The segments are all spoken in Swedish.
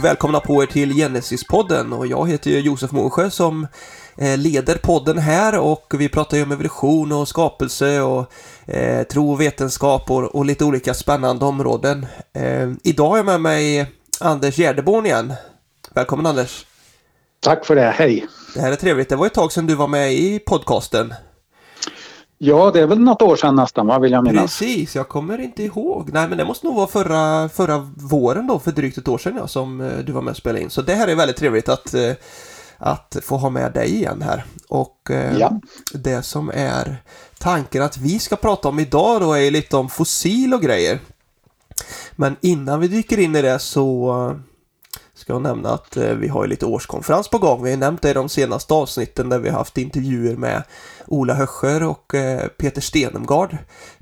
Och välkomna på er till Genesis-podden och jag heter Josef Månsjö som eh, leder podden här och vi pratar ju om evolution och skapelse och eh, tro och vetenskap och, och, lite olika spännande områden. Eh, idag har jag med mig Anders Gärdeborn igen. Välkommen Anders! Tack för det, hej! Det här är trevligt. Det var ett tag sedan du var med i podcasten. Ja, det är väl något år sedan nästan, vad vill jag minnas? Precis, jag kommer inte ihåg. Nej, men det måste nog vara förra, förra våren då, för drygt ett år sedan ja, som eh, du var med och spelade in. Så det här är väldigt trevligt att, eh, att få ha med dig igen här. Och eh, ja. det som är tanken att vi ska prata om idag då är lite om fossil och grejer. Men innan vi dyker in i det så ska jag nämna att eh, vi har lite årskonferens på gång. Vi har nämnt det i de senaste avsnitten där vi har haft intervjuer med Ola Höscher och eh, Peter Stenemgard.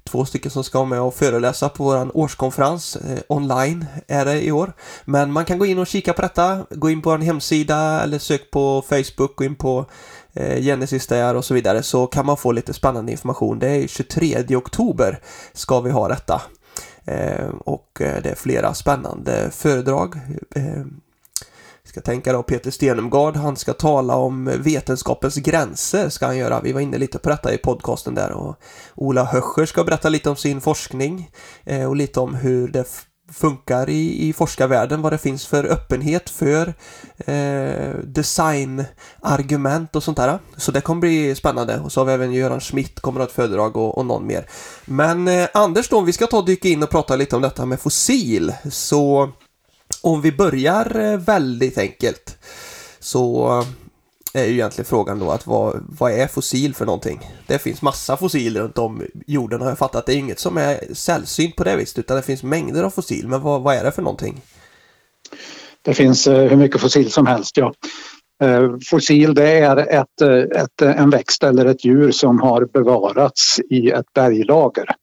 Två stycken som ska vara med och föreläsa på vår årskonferens eh, online är det i år. Men man kan gå in och kika på detta, gå in på vår hemsida eller sök på Facebook, gå in på Genesis där och så vidare så kan man få lite spännande information. Det är 23 oktober ska vi ha detta. och det är flera spännande föredrag ska tänka då Peter Stenemgard, han ska tala om vetenskapens gränser ska han göra. Vi var inne lite på detta i podcasten där och Ola Höscher ska berätta lite om sin forskning eh, och lite om hur det funkar i, i forskarvärlden, vad det finns för öppenhet för eh, designargument och sånt där. Så det kommer bli spännande. Och så har vi även Göran Schmidt kommer att ha ett föredrag och, och någon mer. Men eh, Anders då, vi ska ta och dyka in och prata lite om detta med fossil. Så om vi börjar eh, väldigt enkelt så eh, är ju egentligen frågan då att vad, vad är fossil för någonting? Det finns massa fossil runt om jorden har jag fattat. Det är inget som är sällsynt på det viset utan det finns mängder av fossil. Men vad, vad är det för någonting? Det finns eh, hur mycket fossil som helst, ja. Fossil det är ett, ett, en växt eller ett djur som har bevarats i ett berglager.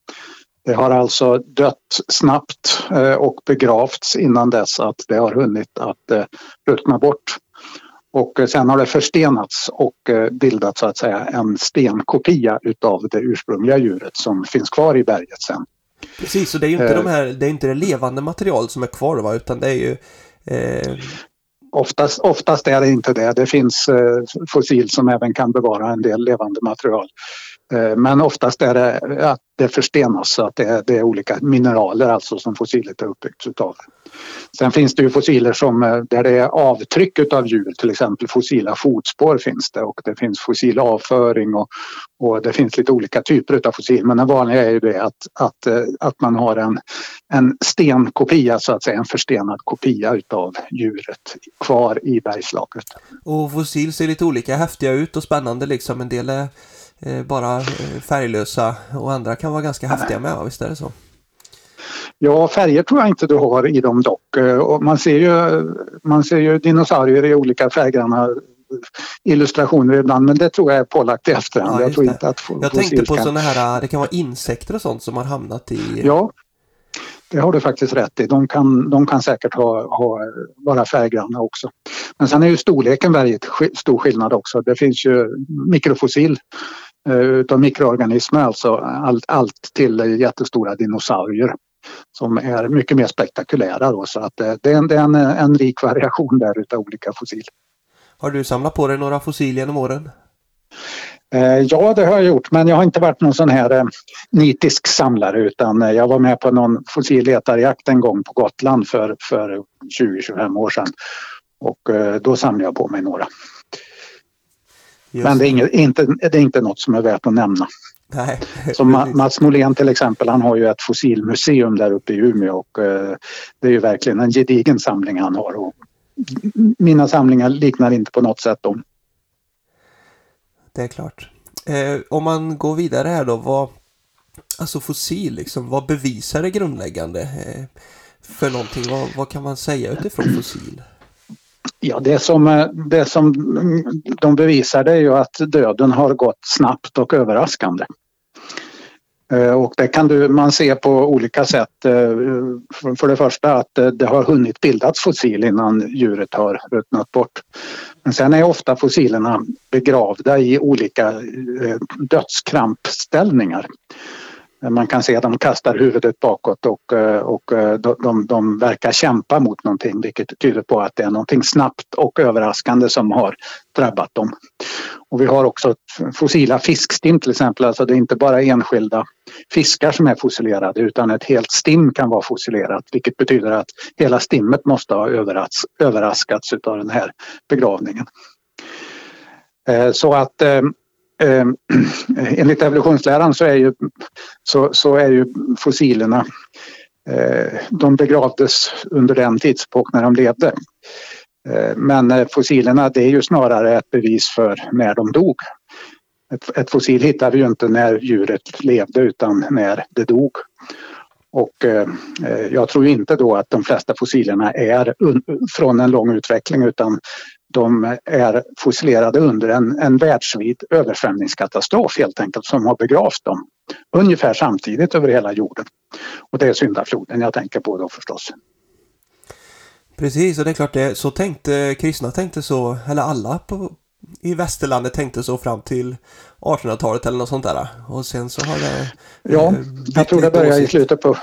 Det har alltså dött snabbt eh, och begravts innan dess att det har hunnit att eh, ruttna bort. Och eh, sen har det förstenats och bildat så att säga en stenkopia utav det ursprungliga djuret som finns kvar i berget sen. Precis, så det är ju inte, de här, det, är inte det levande material som är kvar va? utan det är ju eh... Oftast, oftast är det inte det. Det finns fossil som även kan bevara en del levande material. Eh, men oftast är det att det förstenas så att det är, det är olika mineraler alltså som fossilet är uppbyggt utav. Sen finns det ju fossiler som, eh, där det är avtryck utav djur, till exempel fossila fotspår finns det och det finns fossil avföring och, och det finns lite olika typer utav fossil. Men det vanliga är ju det att, att, eh, att man har en, en stenkopia, så att säga, en förstenad kopia utav djuret kvar i bergslaget. Och fossil ser lite olika häftiga ut och spännande liksom. En del är bara eh, färglösa och andra kan vara ganska häftiga med, visst är det så? Ja, färger tror jag inte du har i dem dock. Eh, man ser ju, man ser ju dinosaurier i olika färggranna illustrationer ibland men det tror jag är pålagt i efterhand. Ja, jag tror inte att Jag tänkte på sådana här, det kan vara insekter och sånt som har hamnat i... Ja, det har du faktiskt rätt i. De kan, de kan säkert ha, ha, vara färggranna också. Men sen är ju storleken väldigt stor skillnad också. Det finns ju mikrofossil eh, utav mikroorganismer, alltså allt, allt till jättestora dinosaurier som är mycket mer spektakulära. Då, så att det, det är, en, det är en, en rik variation där utav olika fossil. Har du samlat på dig några fossil genom åren? Eh, ja, det har jag gjort, men jag har inte varit någon sån här eh, nitisk samlare utan jag var med på någon fossilletarjakt en gång på Gotland för, för 20-25 år sedan. Och då samlade jag på mig några. Just Men det är, inget, inte, det är inte något som är värt att nämna. Nej, Som Mats Molén till exempel, han har ju ett fossilmuseum där uppe i Umeå och eh, det är ju verkligen en gedigen samling han har. Och mina samlingar liknar inte på något sätt dem. Det är klart. Eh, om man går vidare här då, vad, alltså fossil, liksom, vad bevisar det grundläggande eh, för någonting? Vad, vad kan man säga utifrån fossil? Ja, det som, eh, det som mm, de bevisar det är ju att döden har gått snabbt och överraskande. Eh, och det kan du, man se på olika sätt. Eh, för det första att eh, det har hunnit bildas fossil innan djuret har ruttnat bort. Men sen är ofta fossilerna begravda i olika dödskrampställningar. Eh, man kan se att de kastar huvudet bakåt och, eh, och eh, de, de, de verkar kämpa mot någonting vilket tyder på att det är någonting snabbt och överraskande som har drabbat dem. Och vi har också fossila fiskstim till exempel, alltså det är inte bara enskilda fiskar som är fossilerade utan ett helt stim kan vara fossilerat vilket betyder att hela stimmet måste ha överras överraskats av den här begravningen. Så att eh, enligt evolutionsläran så är ju, så, så är ju fossilerna eh, de begravdes under den tidsepok när de levde. Ehm, men eh, fossilerna det är ju snarare ett bevis för när de dog. Ett, ett fossil hittar vi ju inte när djuret levde utan när det dog. Och eh, eh jag tror inte då att de flesta fossilerna är från en lång utveckling utan de är fossilerade under en, en världsvid översvämningskatastrof helt enkelt som har begravt dem ungefär samtidigt över hela jorden. Och det är syndafloden jag tänker på då förstås. Precis, och det är klart det, så tänkte kristna tänkte så, eller alla på, i västerlandet tänkte så fram till 1800-talet eller något sånt där. Och sen så har det... Ja, eh, jag tror det började i slutet på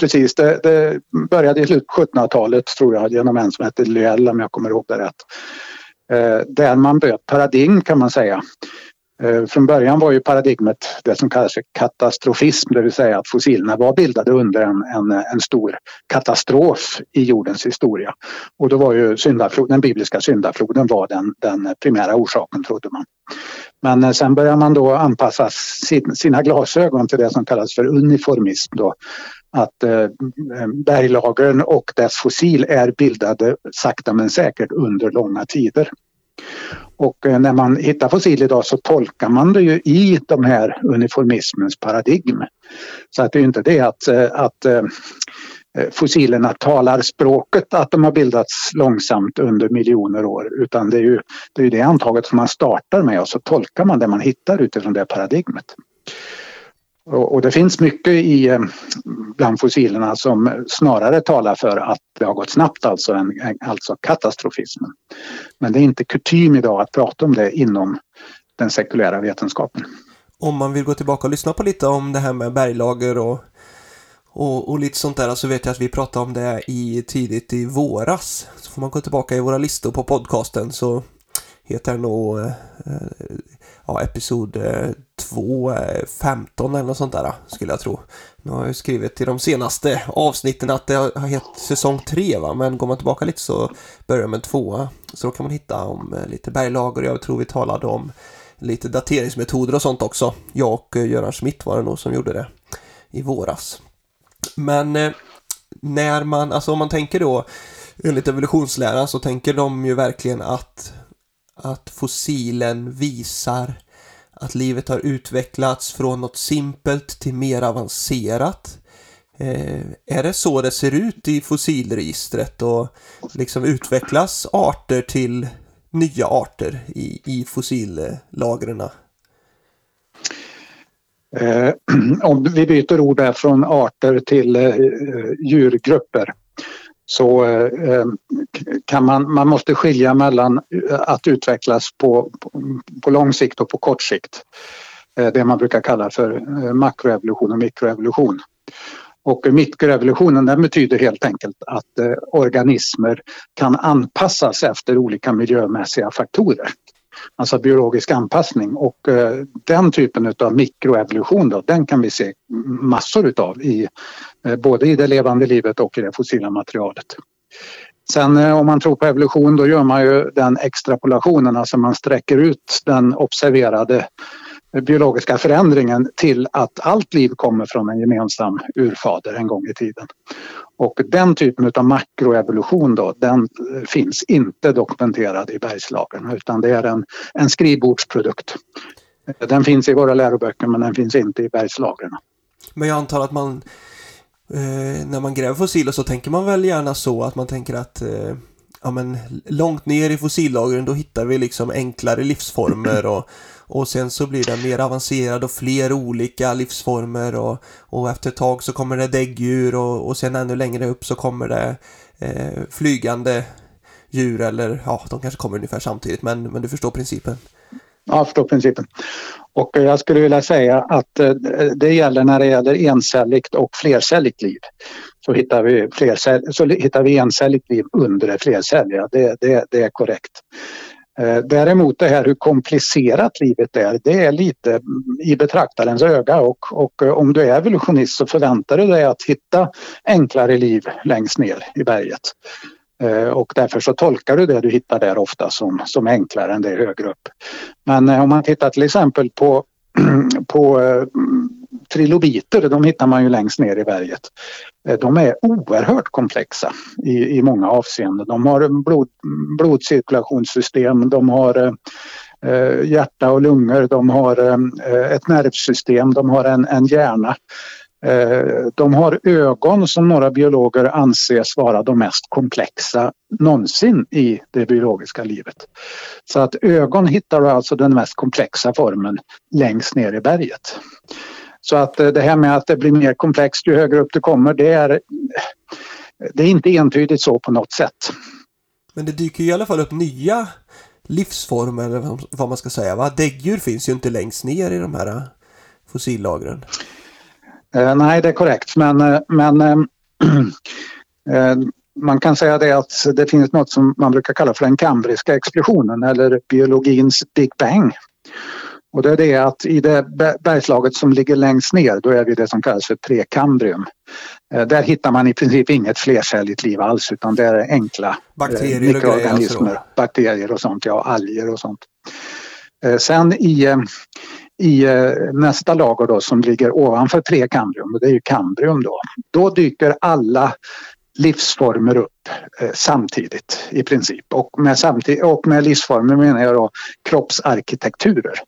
precis, det, det började i slutet på 1700-talet tror jag genom en som hette Lyell om jag kommer ihåg det rätt. Eh, där man bröt paradigm kan man säga. Eh, från början var ju paradigmet det som kallas för katastrofism, det vill säga att fossilerna var bildade under en, en, en stor katastrof i jordens historia. Och då var ju syndafloden, den bibliska syndafloden var den, den primära orsaken trodde man. Men eh, sen börjar man då anpassa sin, sina glasögon till det som kallas för uniformism. Då. Att eh, eh, berglagren och dess fossil är bildade sakta men säkert under långa tider. Och eh, när man hittar fossil idag så tolkar man det ju i de här uniformismens paradigm. Så att det är inte det att, eh, att fossilerna talar språket att de har bildats långsamt under miljoner år utan det är ju det, är det antaget som man startar med och så tolkar man det man hittar utifrån det paradigmet. Och, det finns mycket i, eh, bland fossilerna som snarare talar för att det har gått snabbt, alltså, en, alltså katastrofismen. Men det är inte kutym idag att prata om det inom den sekulära vetenskapen. Om man vill gå tillbaka och lyssna på lite om det här med berglager och, och, och lite sånt där så vet jag att vi pratade om det i tidigt i våras. Så får man gå tillbaka i våra listor på podcasten så heter det nog eh, eh ja, episod eh, 2, 15 eh, eller något sånt där skulle jag tro. Nu har jag skrivit i de senaste avsnitten att det har hett säsong 3 va, men går man tillbaka lite så börjar med 2 Så då kan man hitta om eh, lite berglager jag tror vi talade om lite dateringsmetoder och sånt också. Jag och Göran Schmidt var det nog som gjorde det i våras. Men när man, alltså om man tänker då enligt evolutionsläran så tänker de ju verkligen att att fossilen visar att livet har utvecklats från något simpelt till mer avancerat. Eh, är det så det ser ut i fossilregistret och liksom utvecklas arter till nya arter i, i fossillagren? Eh, om vi byter ord där från arter till eh, djurgrupper så eh, eh, kan man, man måste skilja mellan eh, att utvecklas på, på, lång sikt och på kort sikt. Eh, det man brukar kalla för eh, makroevolution och mikroevolution. Och mikroevolutionen den betyder helt enkelt att organismer kan anpassas efter olika miljömässiga faktorer alltså biologisk anpassning. Och eh, den typen av mikroevolution då, den kan vi se massor utav i eh, både i det levande livet och i det fossila materialet. Sen eh, om man tror på evolution då gör man ju den extrapolationen, alltså man sträcker ut den observerade biologiska förändringen till att allt liv kommer från en gemensam urfader en gång i tiden. Och den typen av makroevolution då, den eh, finns inte dokumenterad i bergslagren utan det är en, en skrivbordsprodukt. Eh, den finns i våra läroböcker men den finns inte i bergslagren. Men jag antar att man eh, när man gräver fossiler så tänker man väl gärna så att man tänker att eh, ja, men, långt ner i fossillagren då hittar vi liksom enklare livsformer och och sen så blir den mer avancerad och fler olika livsformer och, och efter ett tag så kommer det däggdjur och, och sen ännu längre upp så kommer det eh, flygande djur eller ja, de kanske kommer ungefär samtidigt men, men du förstår principen. Ja, jag förstår principen. Och jag skulle vilja säga att eh, det gäller när det gäller encelligt och flercelligt liv. Så hittar vi, flercell, så hittar vi encelligt liv under det flercelliga. Det, det, det är korrekt. Eh, däremot det här hur komplicerat livet är, det är lite i betraktarens öga och, och eh, om du är evolutionist så förväntar du dig att hitta enklare liv längst ner i berget. Eh, och därför så tolkar du det du hittar där ofta som, som enklare än det högre upp. Men om man tittar till exempel på, på trilobiter, de hittar man ju längst ner i berget. Eh, de är oerhört komplexa i, i många avseenden. De har blod, blodcirkulationssystem, de har eh, hjärta och lungor, de har eh, ett nervsystem, de har en, en hjärna. Eh, de har ögon som några biologer anses vara de mest komplexa någonsin i det biologiska livet. Så att ögon hittar du alltså den mest komplexa formen längst ner i berget. Så att eh, det här med att det blir mer komplext ju högre upp du kommer, det är, det är inte entydigt så på något sätt. Men det dyker ju i alla fall upp nya livsformer, eller vad man ska säga. Va? Däggdjur finns ju inte längst ner i de här eh, fossillagren. Eh, nej, det är korrekt, men, eh, men eh, man kan säga det att det finns något som man brukar kalla för den kambriska explosionen eller biologins Big Bang. Och det är det att i det bergslaget som ligger längst ner, då är vi det som kallas för prekambrium. Eh, där hittar man i princip inget flercelligt liv alls utan det är enkla eh, bakterier mikroorganismer. Och grejer, alltså bakterier och sånt, ja, alger och sånt. Eh, sen i, i nästa lager då som ligger ovanför prekambrium, och det är ju kambrium då, då dyker alla livsformer upp eh, samtidigt i princip. Och med, samtid och med livsformer menar jag då kroppsarkitekturer.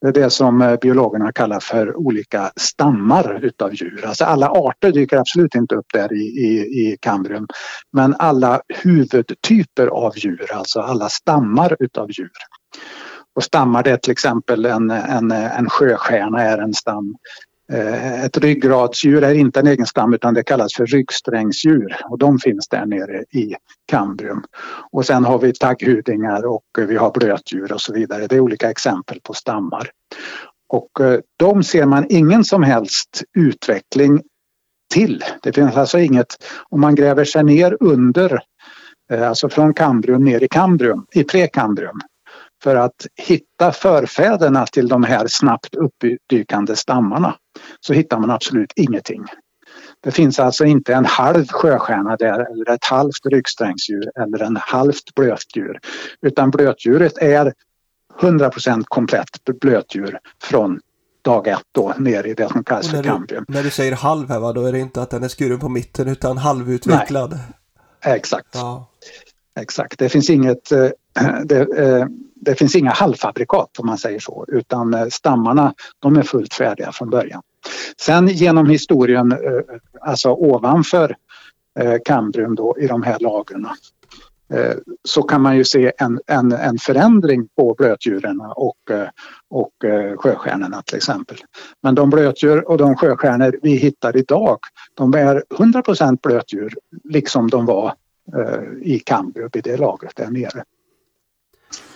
Det är det som eh, biologerna kallar för olika stammar utav djur. Alltså alla arter dyker absolut inte upp där i, i, i Kambrium. Men alla huvudtyper av djur, alltså alla stammar utav djur. Och stammar det är till exempel en, en, en sjöstjärna är en stam. Eh, ett ryggradsdjur är inte en egen stam utan det kallas för ryggsträngsdjur och de finns där nere i Kambrium. Och sen har vi tagghudingar och vi har blötdjur och så vidare. Det är olika exempel på stammar. Och eh, de ser man ingen som helst utveckling till. Det finns alltså inget, om man gräver sig ner under, eh, alltså från Kambrium ner i Kambrium, i prekambrium, för att hitta förfäderna till de här snabbt uppdykande stammarna så hittar man absolut ingenting. Det finns alltså inte en halv sjöstjärna där eller ett halvt ryggsträngsdjur eller en halvt blötdjur. Utan blötdjuret är 100% komplett blötdjur från dag ett då ner i det som kallas för kambrium. När du säger halv här va, då är det inte att den är skuren på mitten utan halvutvecklad? Nej, exakt. Ja. Exakt, det finns inget eh, det, eh, det finns inga halvfabrikat om man säger så utan eh, stammarna de är fullt färdiga från början. Sen genom historien, eh, alltså ovanför eh, Kambrium då i de här lagren så kan man ju se en, en, en förändring på blötdjuren och, och sjöstjärnorna till exempel. Men de blötdjur och de sjöstjärnor vi hittar idag de är 100% blötdjur liksom de var i Kambrium i det lagret där nere.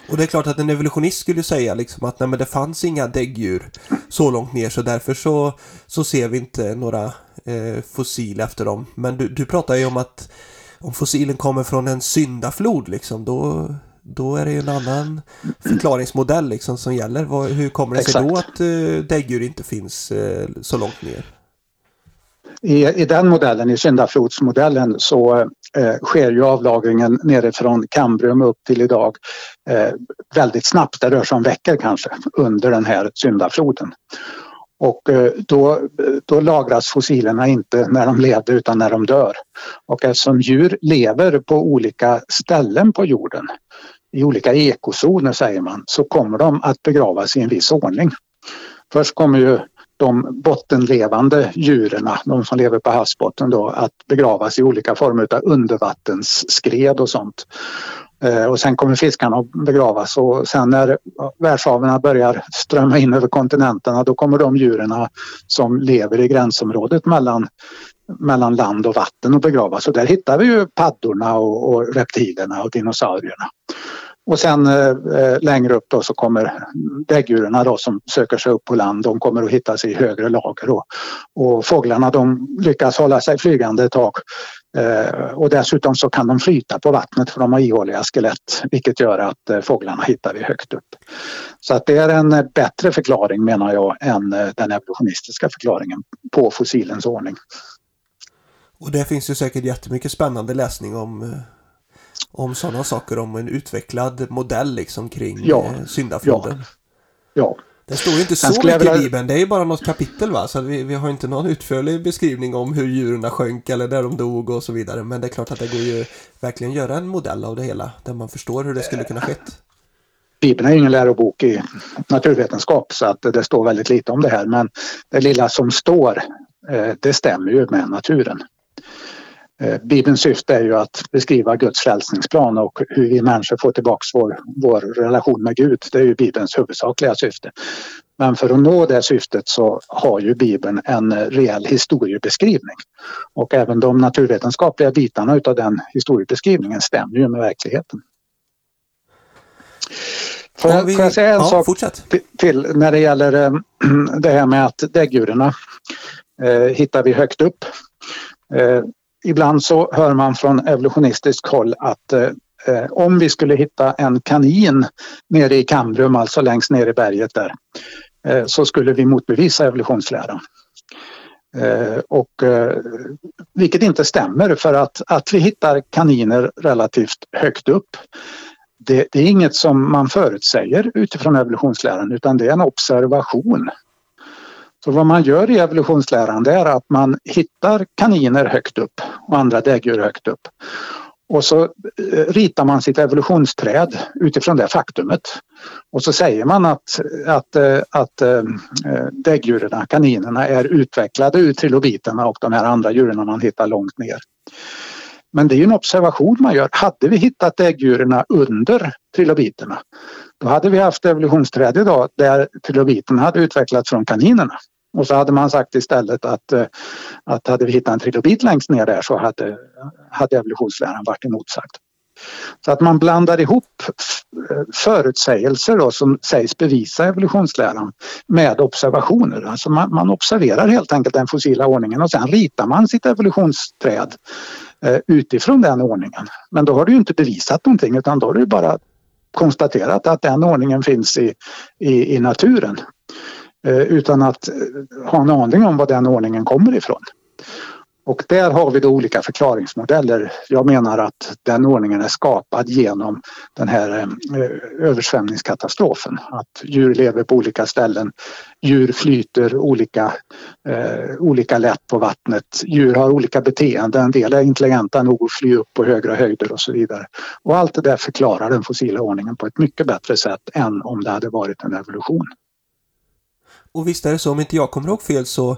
Och det är klart att en evolutionist skulle säga liksom att nej, men det fanns inga däggdjur så långt ner så därför så, så ser vi inte några eh, fossil efter dem. Men du, du pratar ju om att om fossilen kommer från en syndaflod liksom då, då är det ju en annan förklaringsmodell liksom som gäller. Hur kommer det sig Exakt. då att eh, däggdjur inte finns eh, så långt ner? I, I den modellen, i syndaflodsmodellen, så eh, sker ju avlagringen nerifrån Kambrium upp till idag eh, väldigt snabbt. Det rör sig om veckor kanske under den här syndafloden. Och eh, då, då lagras fossilerna inte när de lever utan när de dör. Och eftersom djur lever på olika ställen på jorden, i olika ekozoner säger man, så kommer de att begravas i en viss ordning. Först kommer ju de bottenlevande djuren, de som lever på havsbotten då, att begravas i olika former av undervattensskred och sånt. Eh, och sen kommer fiskarna att begravas och sen när världshaven börjar strömma in över kontinenterna då kommer de djuren som lever i gränsområdet mellan, mellan land och vatten att begravas. Och där hittar vi ju paddorna och, och reptilerna och dinosaurierna. Och sen eh, eh, längre upp då så kommer däggdjuren då som söker sig upp på land. De kommer att hitta sig i högre lager. Då. Och fåglarna de lyckas hålla sig flygande ett tag. Eh, och dessutom så kan de flyta på vattnet för de har ihåliga skelett vilket gör att eh, fåglarna hittar vi högt upp. Så att det är en eh, bättre förklaring menar jag än eh, den evolutionistiska förklaringen på fossilens ordning. Och det finns ju säkert jättemycket spännande läsning om eh, om sådana saker, om en utvecklad modell liksom kring ja, eh, syndafloden. Ja, ja. Det står ju inte så mycket vilja... i Bibeln, det är ju bara något kapitel va? Så vi, vi har inte någon utförlig beskrivning om hur djuren sjönk eller där de dog och så vidare. Men det är klart att det går ju verkligen göra en modell av det hela, där man förstår hur det skulle kunna skett. Bibeln är ingen lärobok i naturvetenskap så att det står väldigt lite om det här men det lilla som står eh, det stämmer ju med naturen. Eh, Bibelns syfte är ju att beskriva Guds frälsningsplan och hur vi människor får tillbaka vår, vår relation med Gud. Det är ju Bibelns huvudsakliga syfte. Men för att nå det syftet så har ju Bibeln en reell historiebeskrivning. Och även de naturvetenskapliga bitarna utav den historiebeskrivningen stämmer ju med verkligheten. Får jag, vi... får jag säga en ja, sak fortsätt. till när det gäller äh, det här med att däggdjuren äh, hittar vi högt upp. Ibland så hör man från evolutionistiskt håll att eh, om vi skulle hitta en kanin nere i Kambrum, alltså längst ner i berget där, eh, så skulle vi motbevisa evolutionsläran. Eh, och, eh, vilket inte stämmer för att, att vi hittar kaniner relativt högt upp det, det, är inget som man förutsäger utifrån evolutionsläran utan det är en observation. Så vad man gör i evolutionsläran är att man hittar kaniner högt upp och andra däggdjur högt upp. Och så eh, ritar man sitt evolutionsträd utifrån det faktumet. Och så säger man att, att, eh, att eh, däggdjuren, kaninerna, är utvecklade ur trilobiterna och de här andra djuren man hittar långt ner. Men det är ju en observation man gör. Hade vi hittat däggdjuren under trilobiterna då hade vi haft evolutionsträd idag där trilobiterna hade utvecklats från kaninerna. Och så hade man sagt istället att, eh, att hade vi hittat en trilobit längst ner där så hade, hade evolutionsläran varit emotsagd. Så att man blandar ihop eh, förutsägelser då, som sägs bevisa evolutionsläran med observationer. Alltså man, man, observerar helt enkelt den fossila ordningen och sen ritar man sitt evolutionsträd eh, utifrån den ordningen. Men då har du ju inte bevisat någonting utan då har du bara konstaterat att den ordningen finns i, i, i naturen. Eh, utan att eh, ha en aning om var den ordningen kommer ifrån. Och där har vi då olika förklaringsmodeller. Jag menar att den ordningen är skapad genom den här eh, översvämningskatastrofen. Att djur lever på olika ställen, djur flyter olika, eh, olika lätt på vattnet, djur har olika beteenden, en del är intelligenta nog att fly upp på högre höjder och så vidare. Och allt det där förklarar den fossila ordningen på ett mycket bättre sätt än om det hade varit en evolution. Och visst är det så, om inte jag kommer ihåg fel så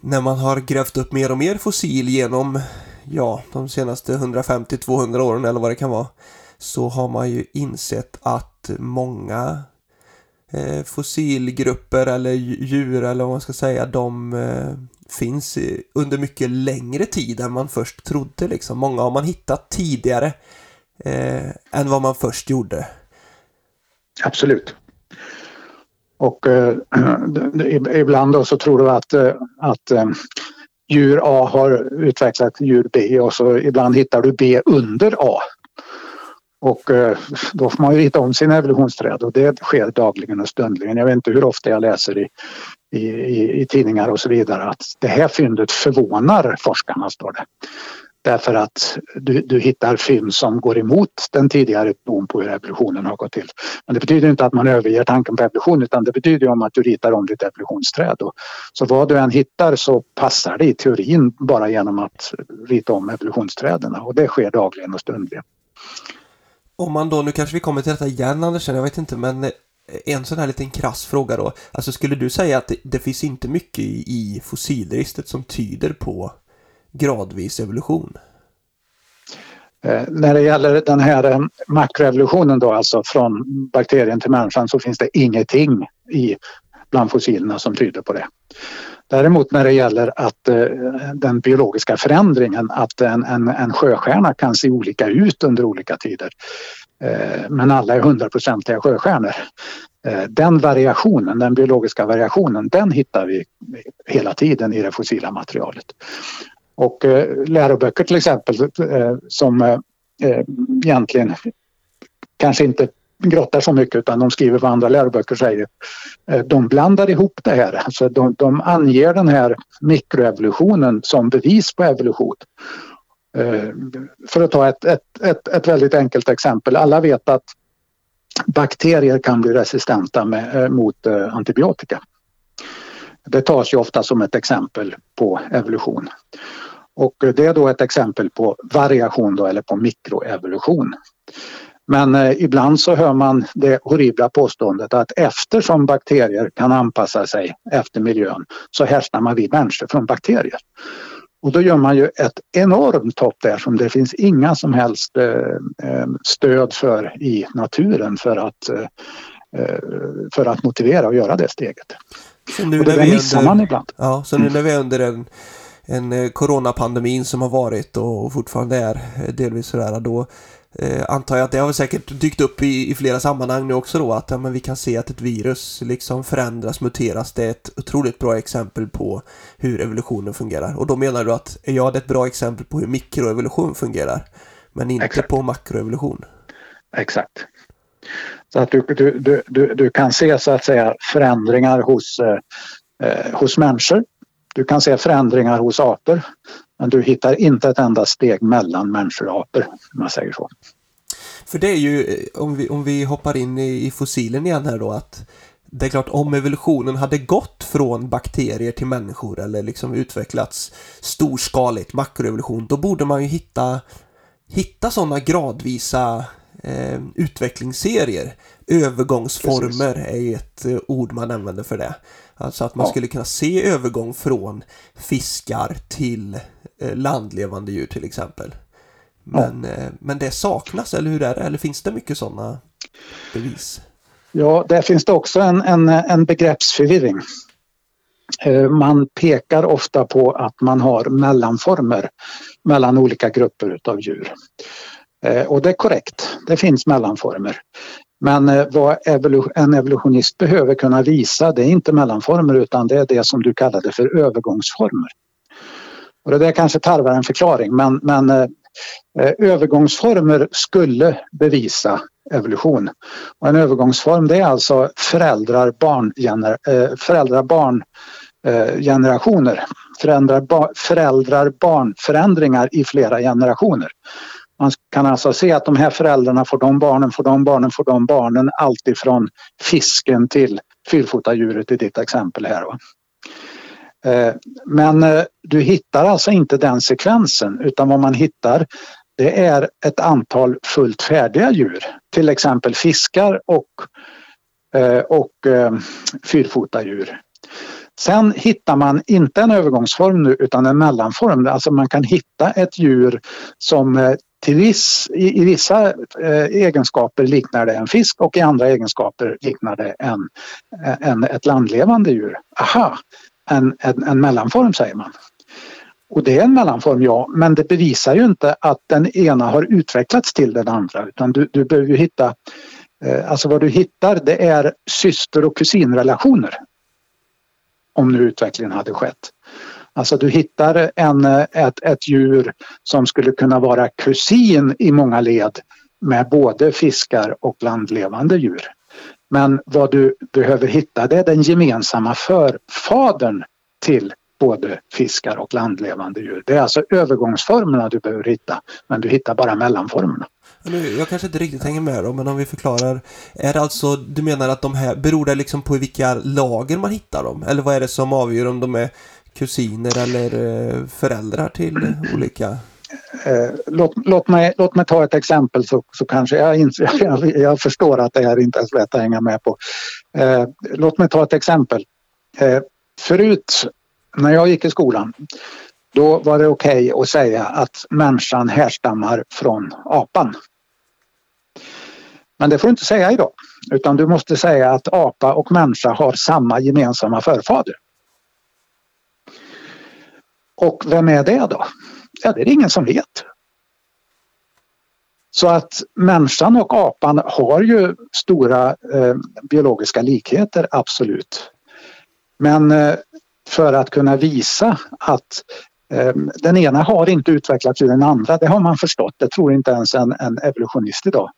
när man har grävt upp mer och mer fossil genom ja, de senaste 150-200 åren eller vad det kan vara så har man ju insett att många eh, fossilgrupper eller djur eller vad man ska säga de eh, finns under mycket längre tid än man först trodde liksom. Många har man hittat tidigare eh, än vad man först gjorde. Absolut. Och eh, ibland då så tror du att, eh, att eh, djur A har utvecklat djur B och så ibland hittar du B under A. Och eh, då får man ju rita om sina evolutionsträd och det sker dagligen och stundligen. Jag vet inte hur ofta jag läser i, i, i, i tidningar och så vidare att det här fyndet förvånar forskarna, står det. Därför att du, du hittar fynd som går emot den tidigare tron på hur evolutionen har gått till. Men det betyder inte att man överger tanken på evolution utan det betyder om att du ritar om ditt evolutionsträd. Så vad du än hittar så passar det i teorin bara genom att rita om evolutionsträden och det sker dagligen och stundligen. Om man då, nu kanske vi kommer till detta igen Anders, jag vet inte men eh, en sån här liten krass fråga då. Alltså skulle du säga att det, det finns inte mycket i, i fossilregistret som tyder på gradvis evolution? Eh, när det gäller den här eh, makroevolutionen då, alltså från bakterien till människan, så finns det ingenting i bland fossilerna som tyder på det. Däremot när det gäller att eh, den biologiska förändringen, att en, en, en sjöstjärna kan se olika ut under olika tider. Eh, men alla är hundraprocentiga sjöstjärnor. Eh, den variationen, den biologiska variationen, den hittar vi hela tiden i det fossila materialet. Och eh, läroböcker till exempel eh, som eh, eh, egentligen kanske inte grottar så mycket utan de skriver vad andra läroböcker säger. Eh, de blandar ihop det här. Alltså de, de anger den här mikroevolutionen som bevis på evolution. Eh, för att ta ett, ett, ett, ett väldigt enkelt exempel. Alla vet att bakterier kan bli resistenta med, eh, mot eh, antibiotika. Det tas ju ofta som ett exempel på evolution. Och det är då ett exempel på variation då, eller på mikroevolution. Men eh, ibland så hör man det horribla påståendet att eftersom bakterier kan anpassa sig efter miljön så härstammar vi människor från bakterier. Och då gör man ju ett enormt hopp där som det finns inga som helst eh, eh stöd för i naturen för att, eh, eh, för att motivera och göra det steget. Så nu och det missar under, man ibland. Ja, så nu när vi är under en, en coronapandemin som har varit och fortfarande är delvis sådär, då Eh, antar jag att det har säkert dykt upp i, i flera sammanhang nu också då att ja, men vi kan se att ett virus liksom förändras, muteras. Det är ett otroligt bra exempel på hur evolutionen fungerar. Och då menar du att ja, det är ett bra exempel på hur mikroevolution fungerar. Men inte Exakt. på makroevolution. Exakt. Så att du, du, du, du, kan se så att säga förändringar hos, eh, eh hos människor. Du kan se förändringar hos apor. Men du hittar inte ett enda steg mellan människor och apor, om man säger så. För det är ju, eh, om vi, om vi hoppar in i, i fossilen igen här då, att det är klart om evolutionen hade gått från bakterier till människor eller liksom utvecklats storskaligt, makroevolution, då borde man ju hitta, hitta sådana gradvisa eh, utvecklingsserier. Övergångsformer Precis. är ett eh, ord man använder för det. Alltså att man ja. skulle kunna se övergång från fiskar till eh, landlevande djur till exempel. Men, ja. eh, men det saknas, eller hur är det? Eller finns det mycket sådana bevis? Ja, där finns det också en, en, en begreppsförvirring. Eh, man pekar ofta på att man har mellanformer mellan olika grupper av djur. Eh, och det är korrekt, det finns mellanformer. Men eh, vad en evolutionist behöver kunna visa det är inte mellanformer utan det är det som du kallade för övergångsformer. Och det där kanske tarvar en förklaring men, men eh, eh, övergångsformer skulle bevisa evolution. Och en övergångsform det är alltså föräldrar barn, föräldrar, barn generationer. Föräldrar barn förändringar i flera generationer. Man kan alltså se att de här föräldrarna får de barnen, får de barnen, får de barnen. Alltifrån fisken till fyrfotadjuret i ditt exempel här. Va? Eh, men eh, du hittar alltså inte den sekvensen utan vad man hittar det är ett antal fullt färdiga djur. Till exempel fiskar och, eh, och fyrfotadjur. Sen hittar man inte en övergångsform nu utan en mellanform. Alltså man kan hitta ett djur som till viss, i, i vissa eh, egenskaper liknar det en fisk och i andra egenskaper liknar det en, eh, en, ett landlevande djur. Aha, en, en, en mellanform säger man. Och det är en mellanform, ja, men det bevisar ju inte att den ena har utvecklats till den andra utan du, du behöver ju hitta, eh, alltså vad du hittar det är syster och kusinrelationer. Om nu utvecklingen hade skett. Alltså du hittar en, ett, ett djur som skulle kunna vara kusin i många led med både fiskar och landlevande djur. Men vad du behöver hitta det är den gemensamma förfadern till både fiskar och landlevande djur. Det är alltså övergångsformerna du behöver hitta, men du hittar bara mellanformerna. Jag kanske inte riktigt hänger med då, men om vi förklarar. Är det alltså, du menar att de här, beror det liksom på vilka lager man hittar dem? Eller vad är det som avgör om de är kusiner eller eh, föräldrar till olika? Eh, låt, låt, mig, låt mig ta ett exempel så, så kanske jag, inser, jag, jag förstår att det här inte är så lätt att hänga med på. Eh, låt mig ta ett exempel. Eh, förut när jag gick i skolan då var det okej okay att säga att människan härstammar från apan. Men det får du inte säga idag utan du måste säga att apa och människa har samma gemensamma förfader. Och vem är det då? Ja, det är det ingen som vet. Så att människan och apan har ju stora eh, biologiska likheter, absolut. Men eh, för att kunna visa att eh, den ena har inte utvecklats ur den andra, det har man förstått. Det tror inte ens en, en evolutionist idag.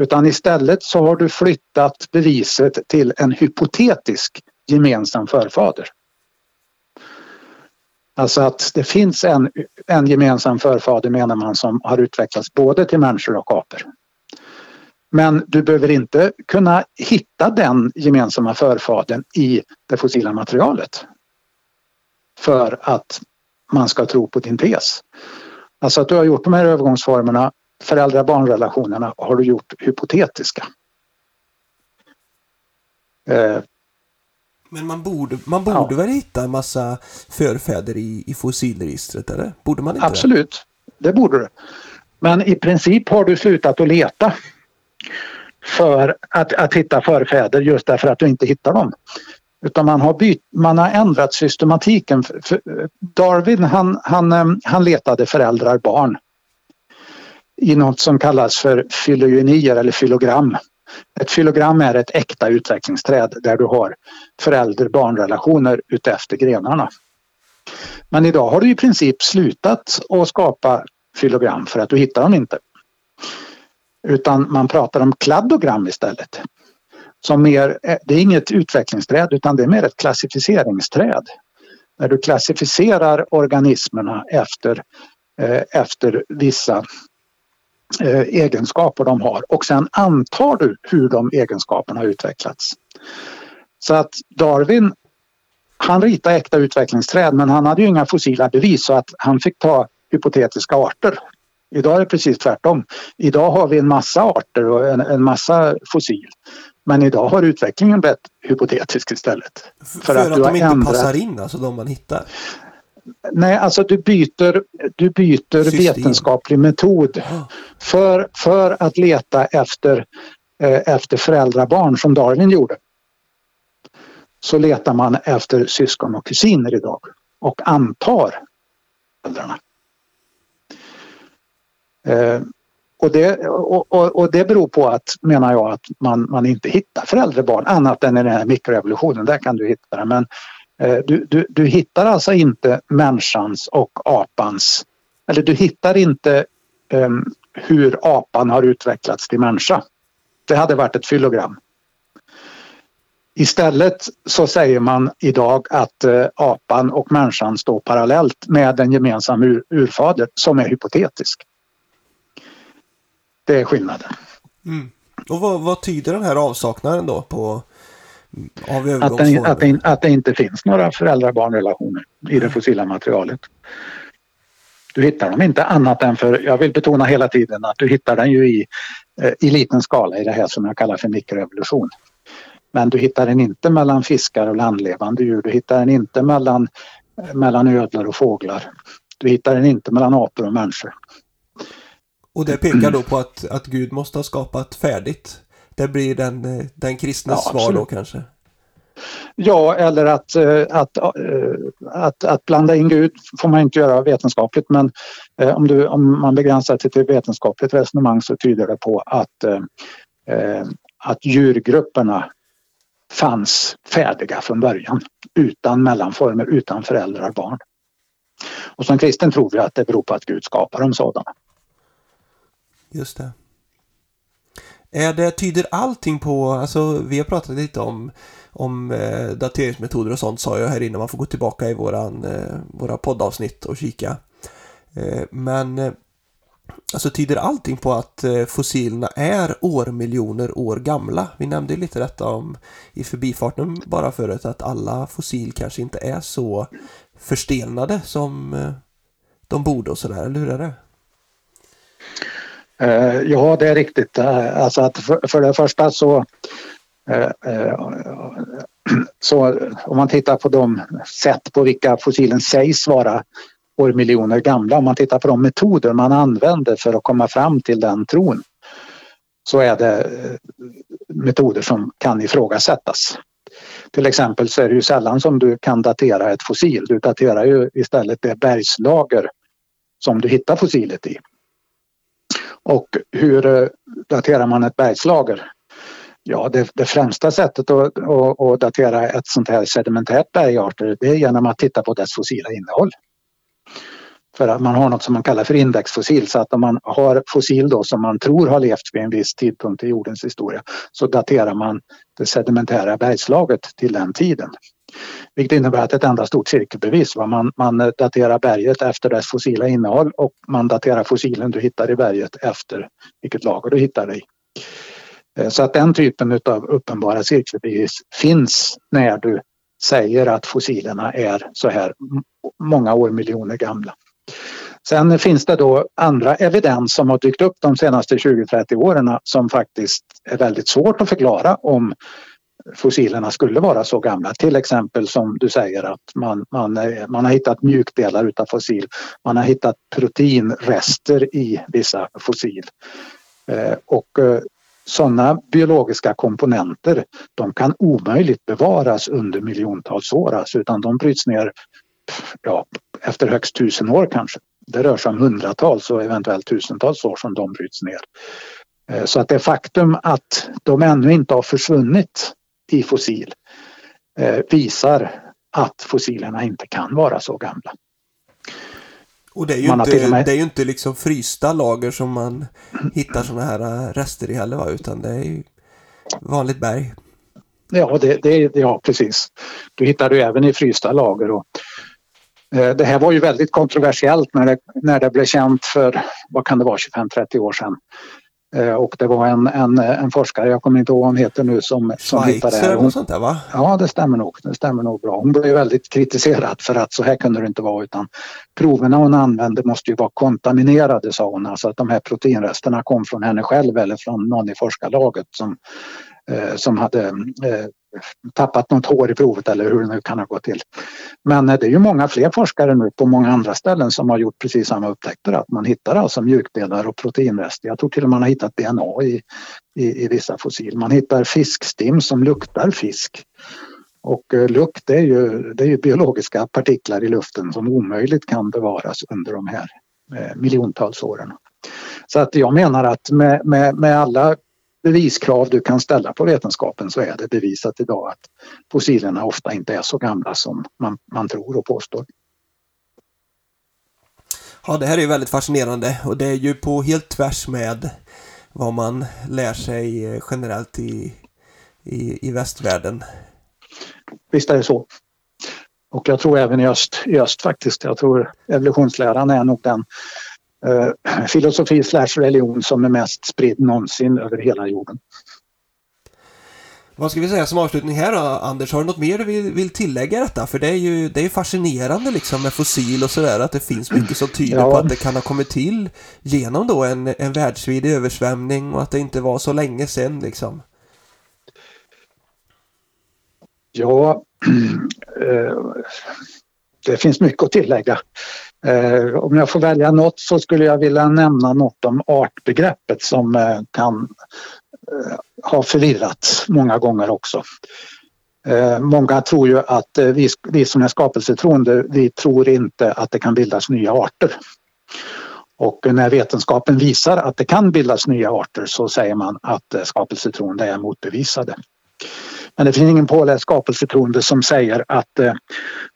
Utan istället så har du flyttat beviset till en hypotetisk gemensam förfader. Alltså att det finns en, en gemensam förfader menar man som har utvecklats både till människor och apor. Men du behöver inte kunna hitta den gemensamma förfadern i det fossila materialet för att man ska tro på din tes. Alltså att du har gjort de här övergångsformerna, föräldrar-barnrelationerna har du gjort hypotetiska. Eh, Eh, men man borde, man borde ja. väl hitta en massa förfäder i, i fossilregistret, eller? Borde man inte Absolut, det? det borde du. Men i princip har du slutat att leta för att, att hitta förfäder just därför att du inte hittar dem. Utan man har, byt, man har ändrat systematiken. Darwin han, han, han letade föräldrar barn i något som kallas för filogenier eller filogram. Ett filogram är ett äkta utvecklingsträd där du har förälder-barnrelationer utefter grenarna. Men idag har du i princip slutat att skapa filogram för att du hittar dem inte. Utan man pratar om kladdogram istället. Som mer, det är inget utvecklingsträd utan det är mer ett klassificeringsträd. När du klassificerar organismerna efter, eh, efter vissa egenskaper de har och sen antar du hur de egenskaperna har utvecklats. Så att Darwin han ritade äkta utvecklingsträd men han hade ju inga fossila bevis så att han fick ta hypotetiska arter. Idag är det precis tvärtom. Idag har vi en massa arter och en, en massa fossil. Men idag har utvecklingen blivit hypotetisk istället. För, för att, att de inte ändrat... passar in, alltså de man hittar? Nej, alltså du byter, du byter vetenskaplig metod för, för att leta efter, eh, efter föräldrabarn som Darwin gjorde. Så letar man efter syskon och kusiner idag och antar föräldrarna. Eh, och det, och, och, och, det beror på att, menar jag, att man, man inte hittar föräldrabarn annat än i den här mikroevolutionen. Där kan du hitta det. Men Eh, du, du, du hittar alltså inte människans och apans, eller du hittar inte um, hur apan har utvecklats till människa. Det hade varit ett fylogram. Istället så säger man idag att uh, apan och människan står parallellt med en gemensam ur, urfader som är hypotetisk. Det är skillnaden. Mm. Och vad, vad, tyder den här avsaknaden då på att, det, att, det, att det inte finns några föräldrar-barnrelationer i det fossila materialet. Du hittar dem inte annat än för, jag vill betona hela tiden att du hittar den ju i, eh, i liten skala i det här som jag kallar för mikroevolution. Men du hittar den inte mellan fiskar och landlevande djur. Du hittar den inte mellan, eh, mellan ödlor och fåglar. Du hittar den inte mellan apor och människor. Och det pekar då på att, att Gud måste ha skapat färdigt det blir den, eh, den kristnes ja, svar då kanske? Ja, eller att, eh, att, eh, att, att blanda in Gud får man inte göra vetenskapligt men om, du, om man begränsar sig till vetenskapligt resonemang så tyder det på att, att djurgrupperna fanns färdiga från början utan mellanformer, utan föräldrar och barn. Och som kristen tror vi att det beror på att Gud skapar dem sådana. Just det. Är det, tyder allting på, alltså vi har pratat lite om, om eh, dateringsmetoder och sånt sa jag här innan. man får gå tillbaka i våran, eh, våra poddavsnitt och kika. Eh, men eh, alltså tyder allting på att eh, fossilerna är årmiljoner år gamla? Vi nämnde lite detta om i förbifarten bara förut att alla fossil kanske inte är så förstelnade som eh, de borde och sådär, eller hur är det? Eh, ja, det är riktigt. Alltså att för, för det första så, eh, eh, så om man tittar på de sätt på vilka fossilen sägs vara årmiljoner gamla, om man tittar på de metoder man använder för att komma fram till den tron så är det eh, metoder som kan ifrågasättas. Till exempel så är det ju sällan som du kan datera ett fossil. Du daterar ju istället det bergslager som du hittar fossilet i. Och hur eh, daterar man ett bergslager? Ja, det, det främsta sättet att, att, att, datera ett sånt här sedimentärt bergarter det är genom att titta på dess fossila innehåll. För att man har något som man kallar för indexfossil så att om man har fossil då som man tror har levt vid en viss tidpunkt i jordens historia så daterar man det sedimentära bergslaget till den tiden. Vilket innebär att ett enda stort cirkelbevis. Man, man daterar berget efter dess fossila innehåll och man daterar fossilen du hittar i berget efter vilket lager du hittar det eh, i. Så att den typen av uppenbara cirkelbevis finns när du säger att fossilerna är så här många år miljoner gamla. Sen finns det då andra evidens som har dykt upp de senaste 20-30 åren som faktiskt är väldigt svårt att förklara om fossilerna skulle vara så gamla. Till exempel som du säger att man, man, man har hittat mjukdelar utav fossil. Man har hittat proteinrester i vissa fossil. Eh, och eh, sådana biologiska komponenter de kan omöjligt bevaras under miljontals år alltså, utan de bryts ner ja, efter högst tusen år kanske. Det rör sig om hundratals och eventuellt tusentals år som de bryts ner. Eh, så att det faktum att de ännu inte har försvunnit i fossil eh, visar att fossilerna inte kan vara så gamla. Och det är ju, inte, med... det är ju inte liksom frysta lager som man hittar sådana här eh, rester i heller va? utan det är ju vanligt berg. Ja, det, det, ja precis. Du hittar du även i frysta lager. Och, eh, det här var ju väldigt kontroversiellt när det, när det blev känt för, vad kan det vara, 25-30 år sedan. Eh, och det var en, en, en forskare, jag kommer inte ihåg vad hon heter nu, som, som hittade det här. Hon, sånt där, va? Ja, det stämmer nog. Det stämmer nog bra. Hon blev väldigt kritiserad för att så här kunde det inte vara utan proverna hon använde måste ju vara kontaminerade sa hon. Alltså att de här proteinresterna kom från henne själv eller från någon i forskarlaget som, eh, som hade eh, tappat något hår i provet eller hur det nu kan ha gått till. Men eh, det är ju många fler forskare nu på många andra ställen som har gjort precis samma upptäckter att man hittar alltså mjukdelar och proteinrester. Jag tror till och med man har hittat DNA i, i, i vissa fossil. Man hittar fiskstim som luktar fisk. Och eh, lukt är, ju, det är ju biologiska partiklar i luften som omöjligt kan bevaras under de här eh, miljontals åren. Så att jag menar att med, med, med alla beviskrav du kan ställa på vetenskapen så är det bevisat idag att fossilerna ofta inte är så gamla som man, man tror och påstår. Ja, det här är väldigt fascinerande och det är ju på helt tvärs med vad man lär sig eh, generellt i, i, i västvärlden. Visst är det så. Och jag tror även i öst, i öst faktiskt. Jag tror evolutionsläran är nog den eh, filosofi slash religion som är mest spridd någonsin över hela jorden. Vad ska vi säga som avslutning här då, Anders? Har du något mer du vill, vill tillägga detta? För det är ju det är fascinerande liksom med fossil och sådär att det finns mycket som tyder ja. på att det kan ha kommit till genom då en, en världsvid översvämning och att det inte var så länge sedan liksom. Ja, eh, det finns mycket att tillägga. Eh, om jag får välja något så skulle jag vilja nämna något om artbegreppet som eh, kan eh, ha förvirrat många gånger också. Många tror ju att vi, vi som är skapelsetroende, vi tror inte att det kan bildas nya arter. Och när vetenskapen visar att det kan bildas nya arter så säger man att skapelsetroende är motbevisade. Men det finns ingen påläst skapelsetroende som säger att, eh,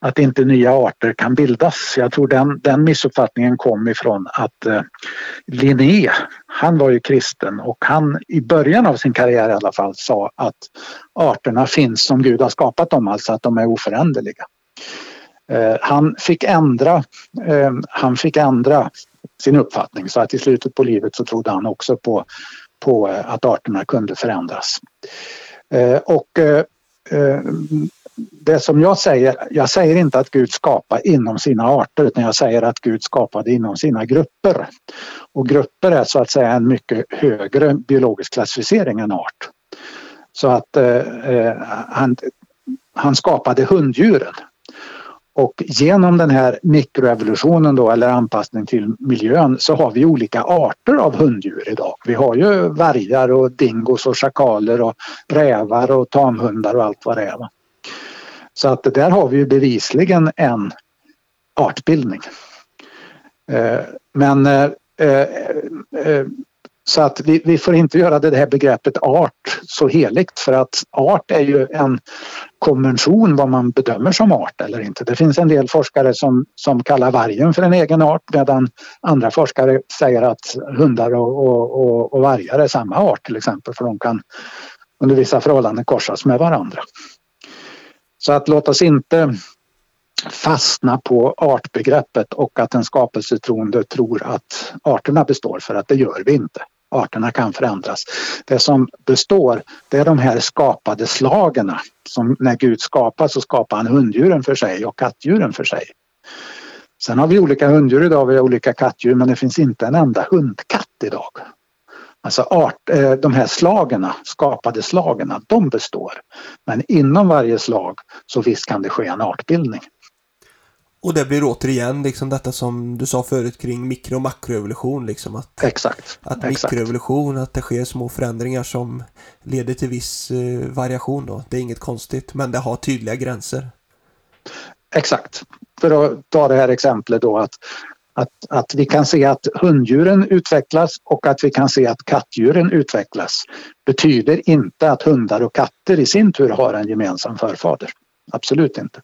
att inte nya arter kan bildas. Jag tror den, den missuppfattningen kom ifrån att eh, Linné, han var ju kristen och han i början av sin karriär i alla fall sa att arterna finns som Gud har skapat dem, alltså att de är oföränderliga. Eh, han fick ändra, eh, han fick ändra sin uppfattning så att i slutet på livet så trodde han också på, på eh, att arterna kunde förändras. Eh, och eh, eh, det som jag säger, jag säger inte att Gud skapar inom sina arter utan jag säger att Gud skapade inom sina grupper. Och grupper är så att säga en mycket högre biologisk klassificering än art. Så att eh, han, han skapade hunddjuren. Och genom den här mikroevolutionen då eller anpassning till miljön så har vi olika arter av hunddjur idag. Vi har ju vargar och dingos och schakaler och rävar och tamhundar och allt vad det är. Så att där har vi ju bevisligen en artbildning. Eh, men eh, eh, så att vi, vi, får inte göra det här begreppet art så heligt för att art är ju en konvention vad man bedömer som art eller inte. Det finns en del forskare som, som kallar vargen för en egen art medan andra forskare säger att hundar och, och, och, och vargar är samma art till exempel för de kan under vissa förhållanden korsas med varandra. Så att låt oss inte fastna på artbegreppet och att en skapelsetroende tror att arterna består för att det gör vi inte. Arterna kan förändras. Det som består det är de här skapade slagen. Som när Gud skapar så skapar han hunddjuren för sig och kattdjuren för sig. Sen har vi olika hunddjur idag, vi har olika kattdjur men det finns inte en enda hundkatt idag. Alltså art, eh, de här slagen, skapade slagen, de består. Men inom varje slag så visst kan det ske en artbildning. Och det blir återigen liksom detta som du sa förut kring mikro och makroevolution. Liksom att, exakt. Att mikroevolution, att det sker små förändringar som leder till viss eh, variation. Då. Det är inget konstigt, men det har tydliga gränser. Exakt. För att ta det här exemplet då att, att, att vi kan se att hunddjuren utvecklas och att vi kan se att kattdjuren utvecklas betyder inte att hundar och katter i sin tur har en gemensam förfader. Absolut inte.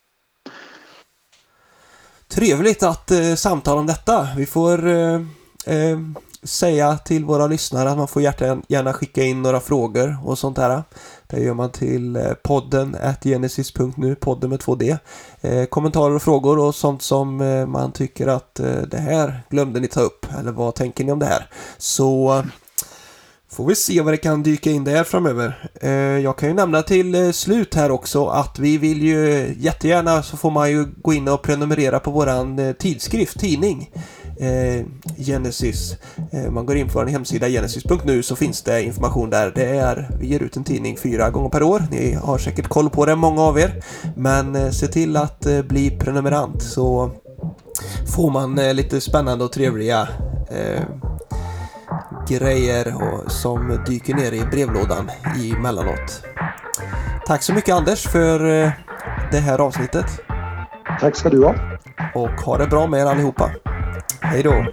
Trevligt att eh, samtala om detta. Vi får eh, eh, säga till våra lyssnare att man får gärna skicka in några frågor och sånt där. Det gör man till eh, podden genesis.nu, podden med 2D. Eh, kommentarer och frågor och sånt som eh, man tycker att eh, det här glömde ni ta upp eller vad tänker ni om det här? Så Får vi se vad det kan dyka in där framöver. Eh, jag kan ju nämna till eh, slut här också att vi vill ju jättegärna så får man ju gå in och prenumerera på våran eh, tidskrift, tidning. Genesis. Man går in på vår hemsida genesis.nu så finns det information där. Det är, vi ger ut en tidning fyra gånger per år. Ni har säkert koll på det, många av er. Men se till att bli prenumerant så får man lite spännande och trevliga grejer som dyker ner i brevlådan emellanåt. Tack så mycket Anders för eh, det här avsnittet. Tack ska du ha. Och ha det bra med er allihopa. Hej då.